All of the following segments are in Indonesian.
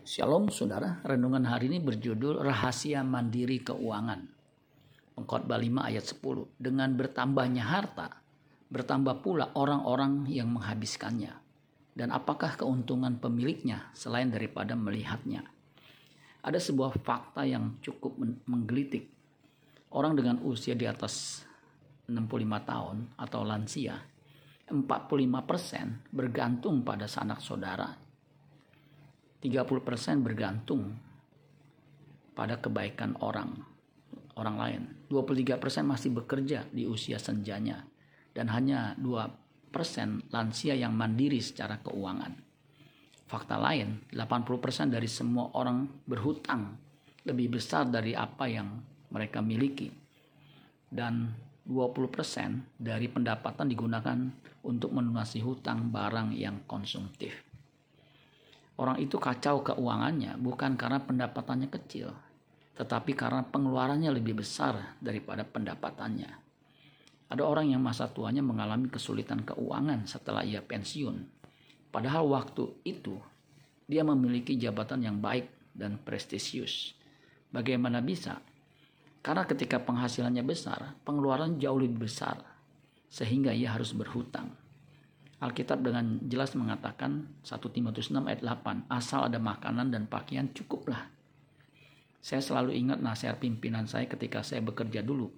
Shalom saudara, renungan hari ini berjudul Rahasia Mandiri Keuangan. Pengkhotbah 5 ayat 10. Dengan bertambahnya harta, bertambah pula orang-orang yang menghabiskannya. Dan apakah keuntungan pemiliknya selain daripada melihatnya? Ada sebuah fakta yang cukup menggelitik. Orang dengan usia di atas 65 tahun atau lansia, 45% bergantung pada sanak saudara 30% bergantung pada kebaikan orang orang lain. 23% masih bekerja di usia senjanya dan hanya 2% lansia yang mandiri secara keuangan. Fakta lain, 80% dari semua orang berhutang lebih besar dari apa yang mereka miliki. Dan 20% dari pendapatan digunakan untuk melunasi hutang barang yang konsumtif. Orang itu kacau keuangannya bukan karena pendapatannya kecil, tetapi karena pengeluarannya lebih besar daripada pendapatannya. Ada orang yang masa tuanya mengalami kesulitan keuangan setelah ia pensiun. Padahal waktu itu dia memiliki jabatan yang baik dan prestisius. Bagaimana bisa? Karena ketika penghasilannya besar, pengeluaran jauh lebih besar, sehingga ia harus berhutang. Alkitab dengan jelas mengatakan 1 Timotius 6 ayat 8, asal ada makanan dan pakaian cukuplah. Saya selalu ingat nasihat pimpinan saya ketika saya bekerja dulu.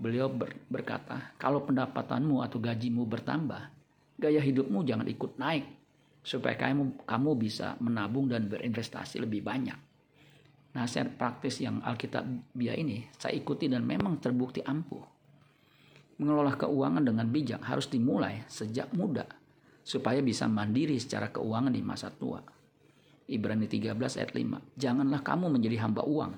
Beliau ber, berkata, kalau pendapatanmu atau gajimu bertambah, gaya hidupmu jangan ikut naik supaya kamu kamu bisa menabung dan berinvestasi lebih banyak. Nasihat praktis yang Alkitab Alkitabiah ini saya ikuti dan memang terbukti ampuh. Mengelola keuangan dengan bijak harus dimulai sejak muda supaya bisa mandiri secara keuangan di masa tua. Ibrani 13 ayat 5. Janganlah kamu menjadi hamba uang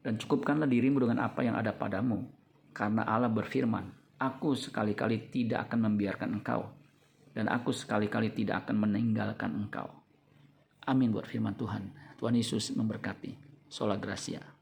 dan cukupkanlah dirimu dengan apa yang ada padamu. Karena Allah berfirman, Aku sekali-kali tidak akan membiarkan engkau dan aku sekali-kali tidak akan meninggalkan engkau. Amin buat firman Tuhan. Tuhan Yesus memberkati. Sola Gracia.